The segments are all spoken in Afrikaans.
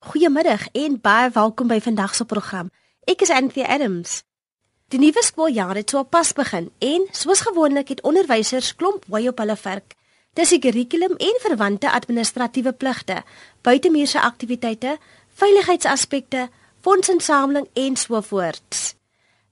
Goeiemiddag en baie welkom by vandag se program. Ek is Anthea Adams. Die nuwe skooljaar het so pas begin en soos gewoonlik het onderwysers klomp wy op hulle werk. Dis die kurrikulum en verwante administratiewe pligte, buitemuurse aktiwiteite, veiligheidsaspekte, fondsinsameling en so voort.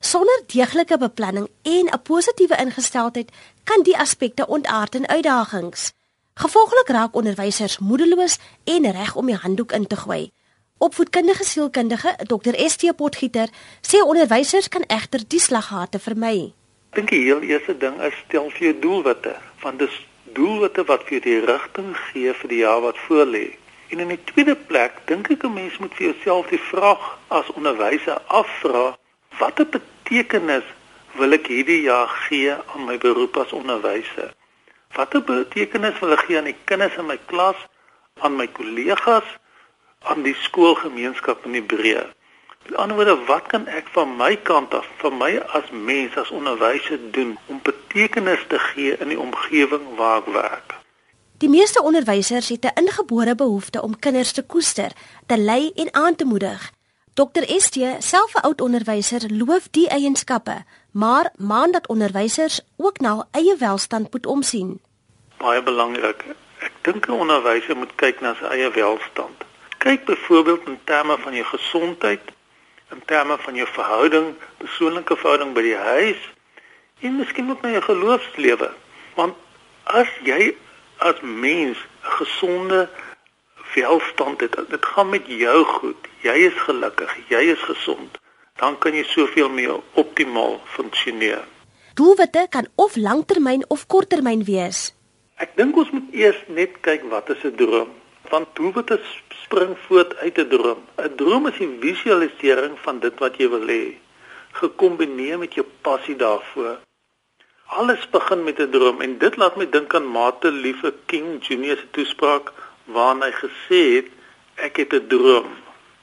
Sonder deeglike beplanning en 'n positiewe ingesteldheid kan die aspekte ontaard in uitdagings. Gevolglik raak onderwysers moedeloos en reg om die handdoek in te gooi. Opvoedkundige sielkundige Dr. ST Potgieter sê onderwysers kan egter die slaggate vermy. Ek dink die heel eerste ding is stel vir jou doelwitte, want dis doelwitte wat vir die rigting gee vir die jaar wat voorlê. En in die tweede plek dink ek 'n mens moet vir jouself die vraag as onderwyser afvra, watter betekenis wil ek hierdie jaar gee aan my beroep as onderwyser? Watter betekenis wil ek gee aan die kinders in my klas, aan my kollegas? Aan die skoolgemeenskap in die breë. Met ander woorde, wat kan ek van my kant af, van my as mens, as onderwyser doen om betekenis te gee in die omgewing waar ek werk? Die meeste onderwysers het 'n ingebore behoefte om kinders te koester, te lei en aan te moedig. Dr. ST, self 'n oud onderwyser, loof die eienskappe, maar maan dat onderwysers ook na hul eie welstand moet omsien. Baie belangrik. Ek dink 'n onderwyser moet kyk na sy eie welstand kyk byvoorbeeld in terme van jou gesondheid, in terme van jou verhouding, persoonlike verhouding by die huis en miskien ook na jou geloofslewe. Want as jy as mens 'n gesonde welstand het, dit gaan met jou goed. Jy is gelukkig, jy is gesond, dan kan jy soveel meer optimaal funksioneer. Doelwitte kan of langtermyn of korttermyn wees. Ek dink ons moet eers net kyk wat is 'n droom? Want doelwitte spring voort uit 'n droom. 'n Droom is die visualisering van dit wat jy wil hê, gekombineer met jou passie daarvoor. Alles begin met 'n droom en dit laat my dink aan Martin Luther King Jr se toespraak waarin hy gesê het ek het 'n droom.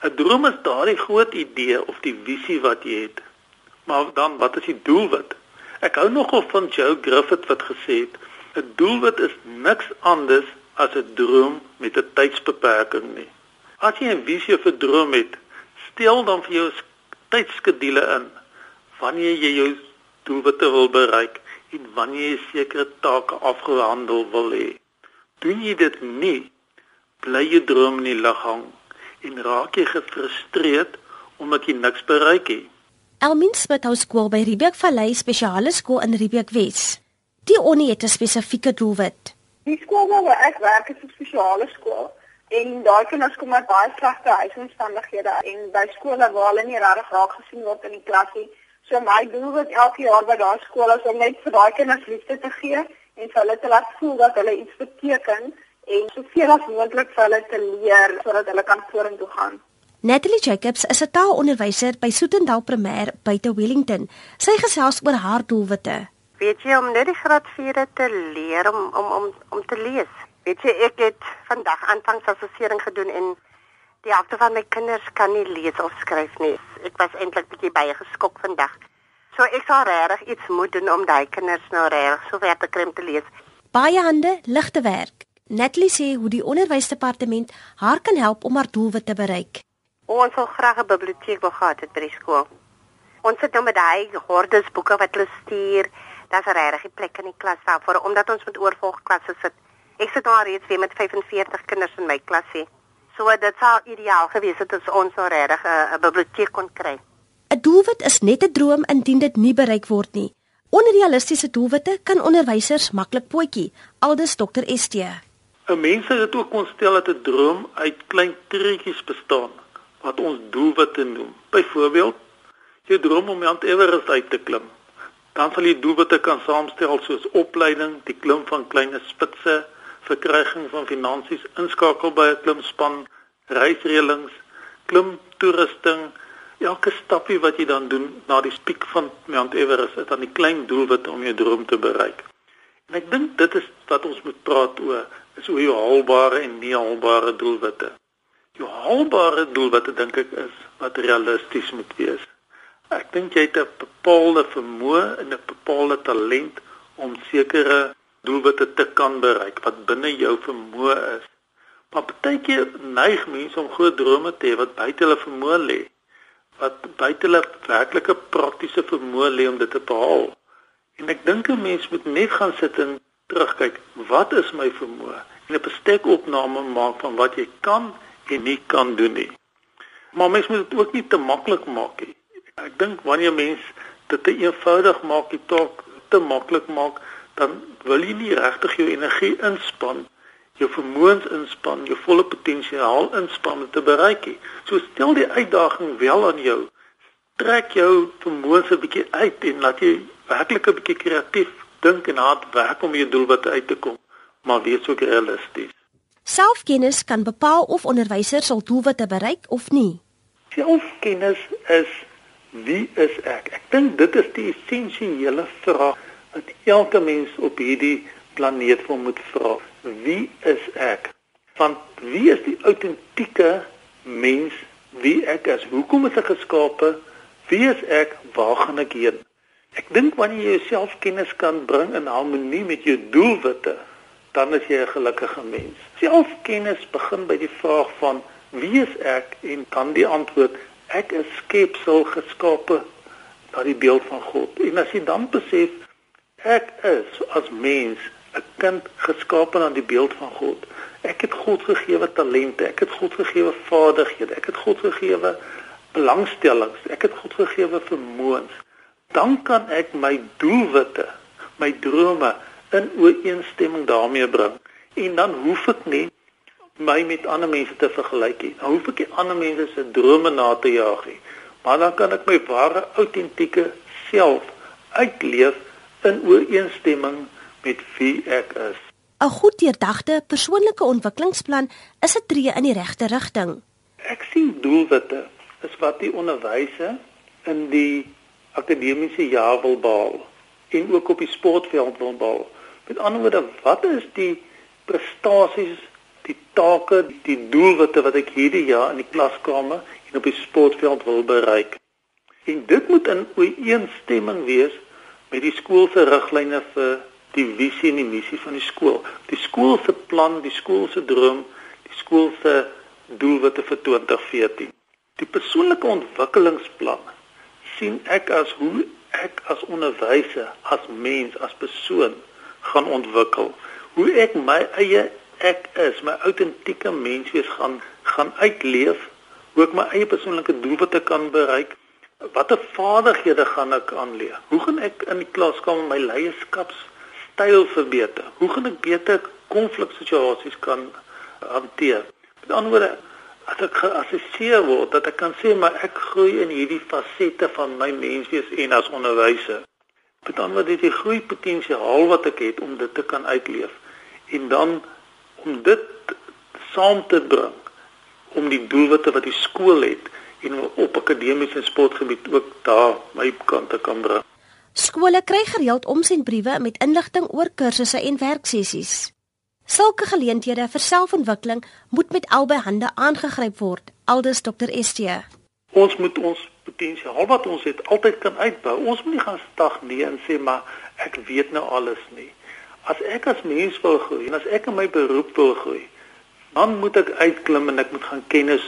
'n Droom is daardie groot idee of die visie wat jy het. Maar dan wat is die doelwit? Ek hou nogal van Joe Griffith wat gesê het 'n doelwit is niks anders as 'n droom met 'n tydsbeperking nie. As jy 'n visie 'n droom het, stel dan vir jou tydskedule in wanneer jy jou doelwitte wil bereik en wanneer jy sekere take afgehandel wil hê. Doen jy dit nie, bly jy droom in die lug hang en raak jy gefrustreerd omdat jy niks bereik het. Elmin Smit hou skool by Riebeek Vallei Spesiale Skool in Riebeek Wes. Die onie het 'n spesifieke doelwit. Die skool waar ek werk is 'n spesiale skool en daai kinders kom uit baie slegte huisomstandighede en by skole waar hulle nie regtig raak gesien word in die klasie. So my doel is elke jaar by daai skool is om net vir daai kinders liefde te gee en vir hulle te laat voel dat hulle iets beteken en soveel as moontlik vir hulle te leer sodat hulle kan vorentoe gaan. Natalie Jacobs is 'n taalonderwyser by Soetendal Primêr buite Wellington. Sy gesels oor haar doelwitte. Weet jy om net die graad 4 te leer om om om om te lees. Weet jy ek het vandag aanvangsassessering gedoen en die helfte van my kinders kan nie lees of skryf nie. Ek was eintlik bietjie baie geskok vandag. So ek sal regtig iets moet doen om daai kinders nou reg so ver te kry om te lees. Baie hande, ligte werk. Natalie sê hoe die onderwysdepartement haar kan help om haar doelwit te bereik. Ons wil graag 'n biblioteek wil gehad het by die skool. Ons sit nou met daai hordes boeke wat hulle stuur. Daar's regtig plek in die klas daarvoor omdat ons met oorvolgklasse sit. Ek sit daar reeds weer met 45 kinders in my klasie. So dit sou ideaal gewees het as ons nou regtig 'n biblioteek kon kry. 'n Doelwit is net 'n droom indien dit nie bereik word nie. Onrealistiese doelwitte kan onderwysers maklik potjie, aldus Dr. ST. 'n Mens het ook kon stel dat 'n droom uit klein treetjies bestaan wat ons doelwitte noem. Byvoorbeeld, jy droom om Mount Everest uit te klim. Dan sal jy doelwitte kan saamstel soos opleiding, die klim van klein spitse, verkryging van finansies, inskakel by 'n klimspan, reisreëlings, klim toerusting, elke stapie wat jy dan doen na die piek van Mount Everest, is dan 'n klein doelwit om jou droom te bereik. En ek dink dit is wat ons moet praat oor, is hoe jou haalbare en nie haalbare doelwitte. Jou haalbare doelwitte dink ek is wat realisties moet wees. Ek dink jy het 'n bepaalde vermoë en 'n bepaalde talent om sekere doelwitte te kan bereik wat binne jou vermoë is. Maar baie keer neig mense om groot drome te hê wat buite hulle vermoë lê. Wat buite hulle werklike praktiese vermoë lê om dit te behaal. En ek dink 'n mens moet net gaan sit en terugkyk, wat is my vermoë? En 'n bestekopname maak van wat jy kan en nie kan doen nie. Maar mens moet dit ook nie te maklik maak nie. Ek dink wanneer mens dit te eenvoudig maak, die taak te maklik maak, dan wil jy nie regtig jou energie inspann, jou vermoëns inspann, jou volle potensiaal inspann om te bereik nie. So stel die uitdaging wel aan jou. Trek jou vermoëns 'n bietjie uit en laat jy werklik 'n bietjie kreatief dink en hard werk om jou doelwitte uit te kom, maar wees ook realisties. Selfkennis kan bepaal of onderwysers hul doelwitte bereik of nie. Selfkennis is wie is ek? Ek dink dit is die essensiële vraag wat elke mens op hierdie planeet vir moet vra. Wie is ek? Want wie is die autentieke mens wie ek is? Hoekom is ek geskape? Wie is ek? Waar gaan ek heen? Ek dink wanneer jy jouself kennis kan bring in harmonie met jou doelwitte, dan is jy 'n gelukkige mens. Selfkennis begin by die vraag van wie is ek en dan die antwoord ek is skepsel geskape na die beeld van God. En as jy dan besef Ek is as mens 'n kind geskape aan die beeld van God. Ek het God gegeewe talente, ek het God gegeewe vaardighede, ek het God gegeewe belangstellings, ek het God gegeewe vermoëns. Dan kan ek my doelwitte, my drome in ooreenstemming daarmee bring. En dan hoef ek nie my met ander mense te vergelyk nie. Dan hoef ek nie ander mense se drome na te jaag nie. Maar dan kan ek my ware autentieke self uitleef in ooreenstemming met wie ek is. 'n Goed deurdagte persoonlike ontwikkelingsplan is 'n tree in die regte rigting. Ek sien doelwitte is wat die onderwyser in die akademiese jaar wil behaal en ook op die sportveld wil behaal. Met ander woorde, wat is die prestasies, die take, die doelwitte wat ek hierdie jaar in die klaskamer en op die sportveld wil bereik? En dit moet in ooreenstemming wees met die skool se riglyne vir die visie en die missie van die skool. Die skool se plan, die skool se droom, die skool se doelwitte vir 2014. Die persoonlike ontwikkelingsplan sien ek as hoe ek as onderwyser, as mens, as persoon gaan ontwikkel. Hoe ek my eie ek is, my autentieke menswees gaan gaan uitleef, hoe ek my eie persoonlike doelwitte kan bereik Watter vaardighede gaan ek aanleer? Hoe gaan ek in die klaskamer my leierskapstyl verbeter? Hoe gaan ek beter konfliksituasies kan hanteer? Met ander woorde, as ek geassesseer word dat ek kan sê maar ek groei in hierdie fasette van my menswees en as onderwyser. Met ander woorde, die groei potensiaal wat ek het om dit te kan uitleef en dan om dit saam te bring om die doelwitte wat die skool het en op akademiese sportgebied ook daar my kant te kan bring. Skole kry gereeld omsendbriewe met inligting oor kursusse en werksessies. Sulke geleenthede vir selfontwikkeling moet met albei hande aangegryp word, aldus Dr. ST. Ons moet ons potensiaal wat ons het altyd kan uitbou. Ons moet nie gaan stagneer en sê maar ek weet nou alles nie. As ek as mens wil groei en as ek in my beroep wil groei, dan moet ek uitklim en ek moet gaan kennis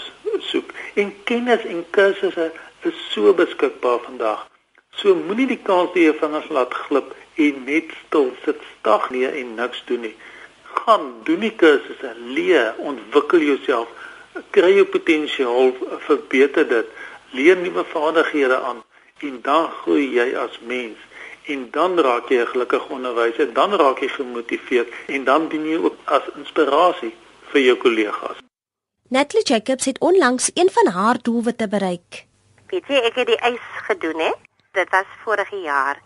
soek. En kennis en kursusse is so beskikbaar vandag. So moenie die kans hê jou vingers laat glip en net stil sit stagneer en niks doen nie. Gaan doen die kursusse, leer, ontwikkel jouself, kry jou potensiaal, verbeter dit, leer nuwe vaardighede aan en dan groei jy as mens en dan raak jy 'n gelukkige onderwyser, dan raak jy gemotiveerd en dan dien jy ook as inspirasie vir jou kollegas. Natalie Jacobs het onlangs een van haar doelwitte bereik. Weet jy, ek het die eis gedoen hè. Dit was vorige jaar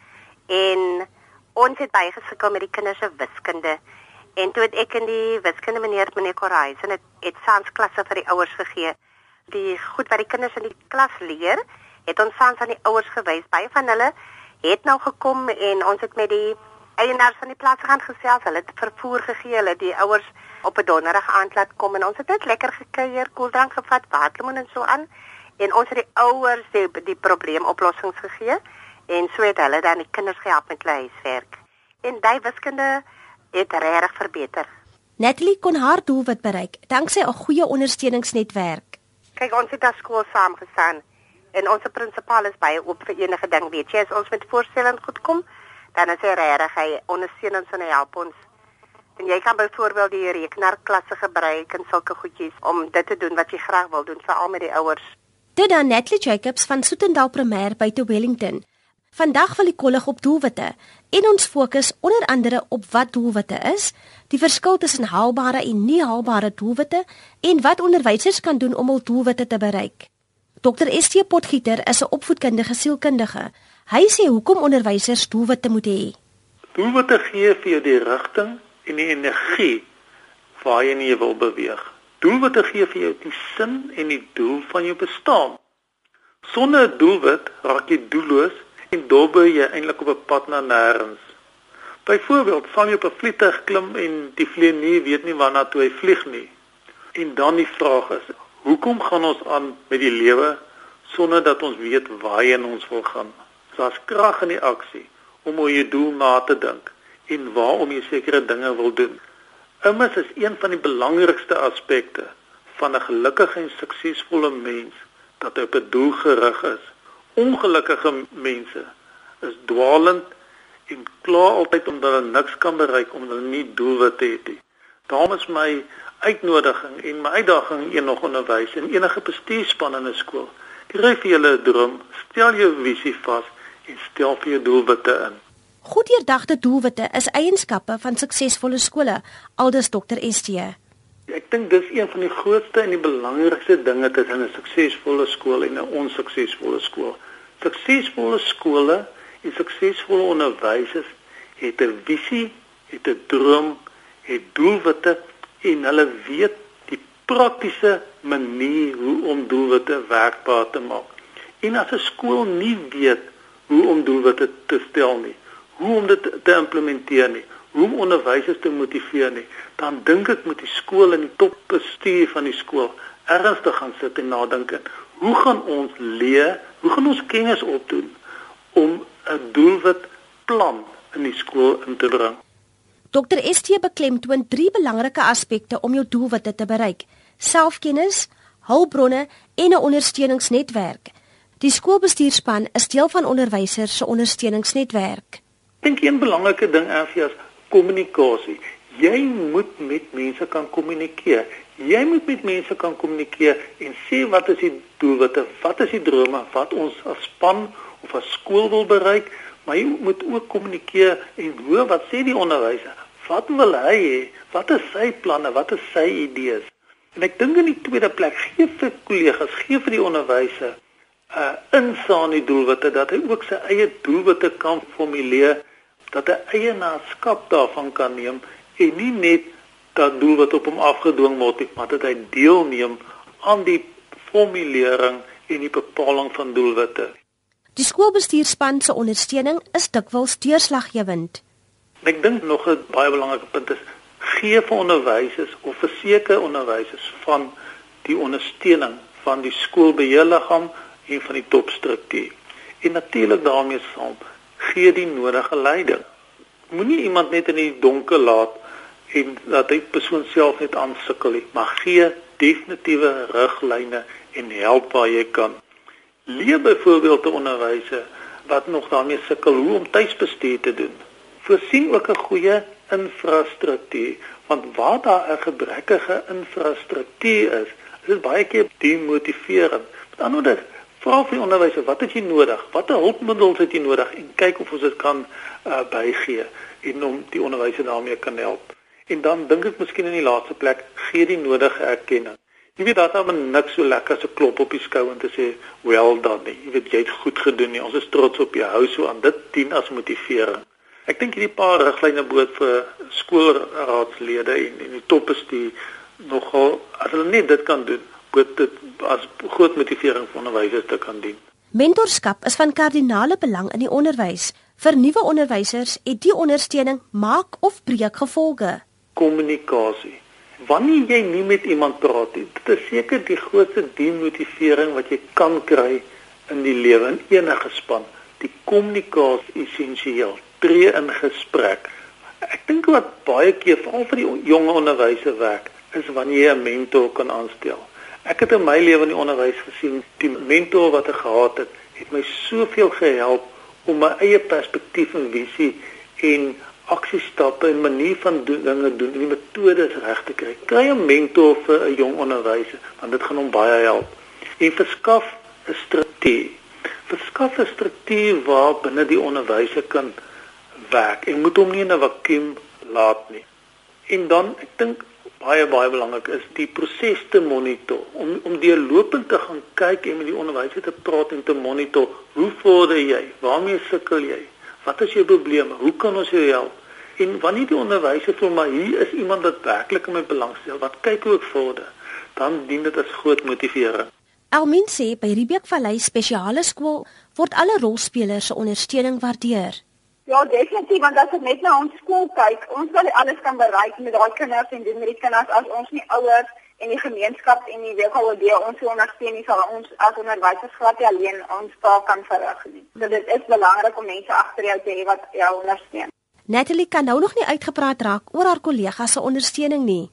en ons het gesukkel met die kinders se wiskunde. En toe het ek in die wiskunde meneer meneer Korais en het, het sans klasse vir die ouers gegee. Die goed wat die kinders in die klas leer, het ons sans aan die ouers gewys. Baie van hulle het nou gekom en ons het met die eienaars van die plaas gaan gesels. Hulle het vervoer gegee, hulle die ouers op 'n donderdag aand laat kom en ons het net lekker gekuier, koeldrank gevat, waterlemoen en so aan en ons het die ouers die, die probleemoplossings gegee en so het hulle dan die kinders gehelp met huiswerk. En daai wiskunde het regtig verbeter. Natalie kon haar doelwit bereik danksy 'n goeie ondersteuningsnetwerk. Kyk, ons het as skool saamgestaan en ons prinsipaal is baie oop vir enige ding, weet jy, as ons met voorstelling goed kom, dan is hy regtig hy ondersteun ons en hy help ons. En jy kan byvoorbeeld die rekenaarklasse gebruik en sulke goedjies om dit te doen wat jy graag wil doen, veral met die ouers. Dit dan Natalie Jacobs van Soetendal Primêr by te Wellington. Vandag wil die kollig op doelwitte en ons fokus onder andere op wat doelwitte is, die verskil tussen haalbare en nie haalbare doelwitte en wat onderwysers kan doen om hul doelwitte te bereik. Dr. ST Potgieter is 'n opvoedkundige sielkundige. Hy sê hoekom onderwysers doelwitte moet hê. Doelwitte gee vir jou die rigting en die energie waarheen jy wil beweeg. Doelwitte gee vir jou die sin en die doel van jou bestaan. Sonder 'n doelwit raak jy doelloos en dobbe jy eintlik op 'n pad na nêrens. Byvoorbeeld, val jy op 'n vliegtuig klim en die vlieënier weet nie waarna toe hy vlieg nie. En dan die vraag is, hoekom gaan ons aan met die lewe sonder dat ons weet waarheen ons wil gaan? Daar's krag in die aksie om oor jou doel na te dink en waarom jy sekere dinge wil doen. Immers is een van die belangrikste aspekte van 'n gelukkige en suksesvolle mens dat hy op 'n doel gerig is ongelukkige mense is dwaalend en kla altyd omdat hulle niks kan bereik omdat hulle nie doelwitte het nie. Daarom is my uitnodiging en my uitdaging een nog onderwys en enige bestuurspan in 'n skool. Kry vir julle 'n droom, stel jou visie vas en stel vir jou doelwitte in. Goed deurdagte doelwitte is eienskappe van suksesvolle skole, aldus Dr. ST. Ek dink dis een van die grootste en die belangrikste dinge tussen 'n suksesvolle skool en 'n onsuksesvolle skool. Suksesvolle skole en suksesvolle onderwysers het 'n visie, het 'n droom, het doelwitte en hulle weet die praktiese manier hoe om doelwitte werkbaar te maak. En as 'n skool nie weet hoe om doelwitte te stel nie, hoe om dit te implementeer nie, hoe om onderwysers te motiveer nie, dan dink ek moet die skool en die topbestuur van die skool ernstig gaan sit en nadink en hoe gaan ons leer, hoe gaan ons kennis opdoen om 'n doelwit plan in die skool in te bring. Dr. ST beklemtoon drie belangrike aspekte om jou doelwitte te bereik: selfkennis, hulpbronne en 'n ondersteuningsnetwerk. Die skoolbestuurspan is deel van onderwysers se ondersteuningsnetwerk. Dink een belangrike ding is kommunikasie. Jy moet met mense kan kommunikeer. Jy moet met mense kan kommunikeer en sê wat is die doelwitte, wat is die drome wat ons as span of as skool wil bereik, maar jy moet ook kommunikeer en hoor wat sê die onderwyser? Wat wil hy hê? Wat is sy planne? Wat is sy idees? En ek dink in die tweede plek gee vir kollegas, gee vir die onderwyser 'n uh, insaan die doelwitte dat hy ook sy eie doelwitte kan formuleer dat hy eienaarskap daarvan kan neem en nie net dat doel wat op hom afgedwing word maar dat hy deelneem aan die formulering en die bepaling van doelwitte. Die skoolbestuurspan se ondersteuning is dikwels deurslaggewend. Ek dink nog 'n baie belangrike punt is gee vir onderwysers of verseker onderwysers van die ondersteuning van die skoolbeheerliggaam en van die topstruktuur. En natuurlik daarmee saam gee die nodige leiding. Moenie iemand net in die donker laat en dat hy persoon self net aansukkel nie, maar gee definitiewe riglyne en help waar jy kan. Leer byvoorbeeld te onderwyse wat nog daarmee sukkel hoe om tuisbestuur te doen. Voorsien ook 'n goeie infrastruktuur, want waar daar 'n gebrekkige infrastruktuur is, is dit baie keer demotiverend. Met ander woorde, Vra vir die onderwyser, wat het jy nodig? Watter hulpmiddels het jy nodig en kyk of ons dit kan uh, bygee en om die onderwyser daarmee kan help. En dan dink ek miskien in die laaste plek gee die nodige erkenning. Jy weet daar niks so lekker as 'n klop op die skouer te sê, "Well done." Nie. Jy weet jy het goed gedoen nie. Ons is trots op jou. Hou so aan. Dit dien as motivering. Ek dink hierdie paar riglyne bood vir skoolraadslede en en die topbestuur nogal as hulle net dit kan doen, moet dit as groot motivering vir onderwysers te kan dien. Mentorskap is van kardinale belang in die onderwys. Vir nuwe onderwysers het die ondersteuning maak of breek gevolge. Kommunikasie. Wanneer jy nie met iemand praat nie, dit is seker die grootste demotivering wat jy kan kry in die lewe in enige span. Die kommunikasie is essensieel. Tree in gesprek. Ek dink wat baie keer veral vir die jong onderwysers werk, is wanneer jy 'n mentor kan aanstel. Ek het in my lewe in die onderwys gesien, die mentor wat ek gehad het, het my soveel gehelp om my eie perspektief en visie en aksiestappe en manier van doen, dinge doen en die metodes reg te kry. Kry 'n mentor vir 'n jong onderwyser want dit gaan hom baie help. En verskaf 'n struktuur. Verskaf 'n struktuur waar binne die onderwyser kan werk en moet hom nie in 'n vakuum laat nie. En dan ek dink baie baie belangrik is die proses te monitor om om deurlopend te gaan kyk en met die onderwyser te praat en te monitor hoe vorder jy? Waarmee sukkel jy? Wat is jou probleme? Hoe kan ons jou help? En wanneer die onderwyser voel maar hier is iemand wat werklik in my belangstel, wat kyk hoe ek vorder, dan dien dit as groot motivering. Elmin sê by Riebeek Vallei Spesiale Skool word alle rolspelers se ondersteuning waardeer. Ja, definitief want as ek net na ons skool kyk, ons sal alles kan bereik met daai kinders en doen met die kinders as ons nie ouers en die gemeenskap en die WKOD ons ondersteun nie sal ons as onderwysers glad nie alleen ons taak kan verrig nie. So dit is belangrik om mense agter jou te hê wat jou ondersteun. Natalie kan nou nog nie uitgepraat raak oor haar kollegas se ondersteuning nie.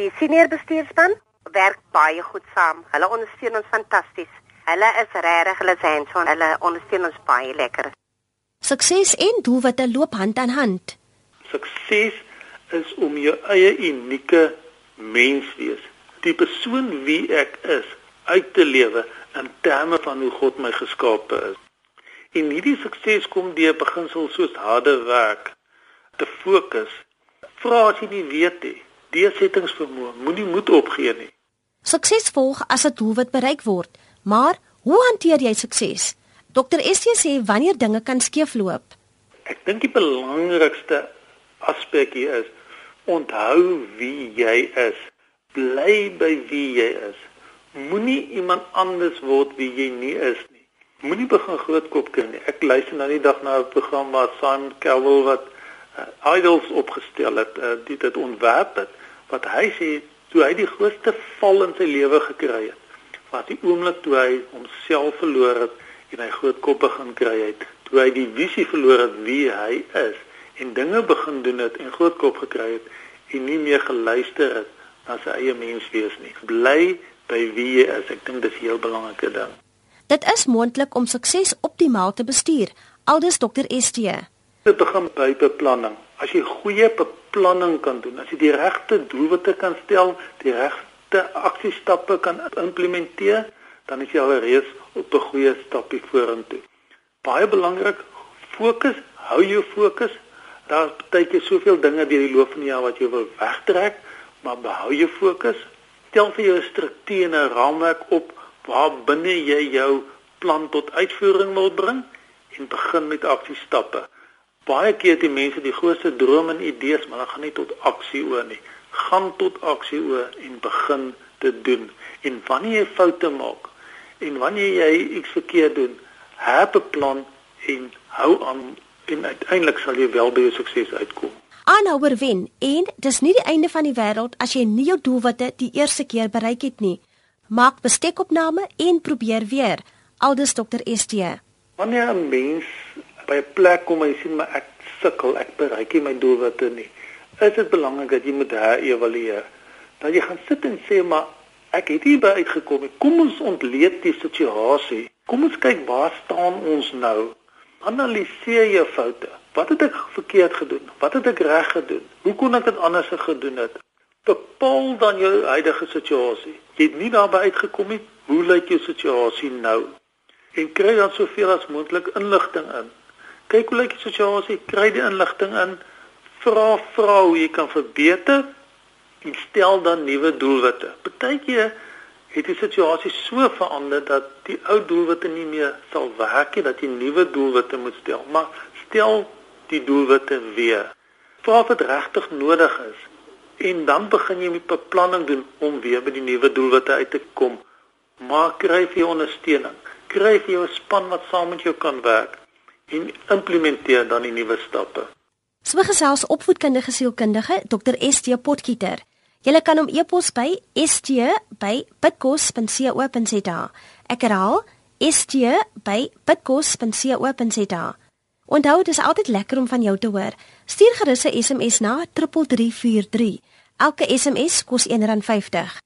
Die senior bestuurspan werk baie goed saam. Hulle ondersteun ons fantasties. Hulle is regtig hulle se hands on. Hulle ondersteun ons baie lekker. Sukses en doelwitte loop hand aan hand. Sukses is om jou eie unieke mens wees, die persoon wie ek is, uit te lewe in terme van hoe God my geskape is. En hierdie sukses kom deur beginsels soos harde werk, te fokus. Vra as jy nie weet nie. Deursettingsvermoë, moenie moed opgee nie. Sukses volg as 'n doelwit bereik word, maar hoe hanteer jy sukses? Dr. Estie sê wanneer dinge kan skeefloop. Ek dink die belangrikste aspek hier is onthou wie jy is. Bly by wie jy is. Moenie iemand anders word wie jy nie is nie. Moenie begin grootkop kry nie. Ek luister nou die dag na 'n program waar Simon Cowell wat uh, idols opgestel het, uh, dit het ontwerp het wat hy sê toe hy die grootste val in sy lewe gekry het was die oomblik toe hy homself verloor het en hy groot kop begin kry het toe hy die visie verloor het wie hy is en dinge begin doen het en groot kop gekry het en nie meer geluister het na sy eie mens wees nie. Bly by wie jy is. Ek dink dis 'n heel belangrike ding. Dit is moontlik om sukses optimaal te bestuur. Aldus dokter ST Dit begin by beplanning. As jy goeie beplanning kan doen, as jy die regte doelwitte kan stel, die regte aksiestappe kan implementeer, dan is jy alreeds op 'n goeie stapie vorentoe. Baie belangrik, fokus, hou jou fokus. Daar's baie keer soveel dinge deur die loop van die jaar wat jy wil wegtrek, maar behou jou fokus. Stel vir jou 'n struktuur en 'n raamwerk op waar binne jy jou plan tot uitvoering wil bring en begin met aksiestappe baie keer die mense die grootste drome en idees, maar hulle gaan nie tot aksie oor nie. Gaan tot aksie oor en begin te doen. En wanneer jy foute maak en wanneer jy iets verkeerd doen, heb 'n plan en hou aan en uiteindelik sal jy wel by jou sukses uitkom. Aanhouer wen en dis nie die einde van die wêreld as jy nie jou doelwitte die eerste keer bereik het nie. Maak bestekopname en probeer weer. Aldus Dr. ST. Wanneer 'n mens by 'n plek kom en sien maar ek sukkel, ek bereik nie my doelwitte nie. Is dit belangrik dat jy moet herëvalueer? Dat jy gaan sit en sê maar ek het hier by uitgekom. Kom ons ontleed die situasie. Kom ons kyk waar staan ons nou? Analiseer jou foute. Wat het ek verkeerd gedoen? Wat het ek reg gedoen? Hoe kon ek dit anders gedoen het? Bepaal dan jou huidige situasie. Jy het nie daarby uitgekom nie. Hoe lyk jou situasie nou? En kry dan soveel as moontlik inligting in kyk hoe lyk die situasie, kry die inligting in, vra vra hoe jy kan verbeter en stel dan nuwe doelwitte. Partykeer het die situasie so verander dat die ou doelwitte nie meer sal werk nie, dat jy nuwe doelwitte moet stel, maar stel die doelwitte weer. Vra dit regtig nodig is en dan begin jy met beplanning doen om weer by die nuwe doelwitte uit te kom. Maar kry vir jou ondersteuning. Kry vir jou 'n span wat saam met jou kan werk en implementeer dan die nuwe stappe. So gesels opvoedkundige sielkundige Dr. ST Potgieter. Jy kan hom e-pos by st@pitkos.co.za. Ek herhaal st@pitkos.co.za. Onthou, dit is altyd lekker om van jou te hoor. Stuur gerus 'n SMS na 3343. Elke SMS kos R1.50.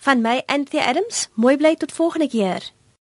Van my Anthea Adams, mooi bly tot volgende keer.